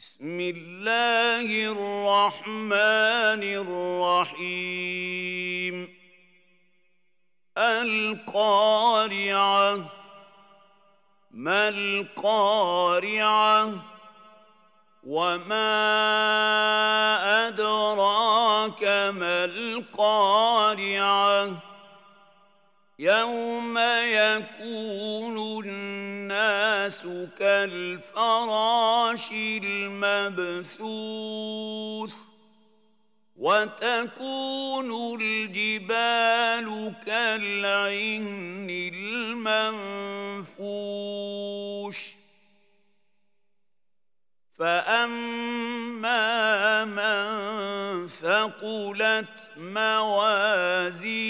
بسم الله الرحمن الرحيم. القارعة. ما القارعة؟ وما أدراك ما القارعة؟ يوم يكون الناس كالفراش المبثوث وتكون الجبال كالعهن المنفوش فأما من ثقلت موازينه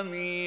آمين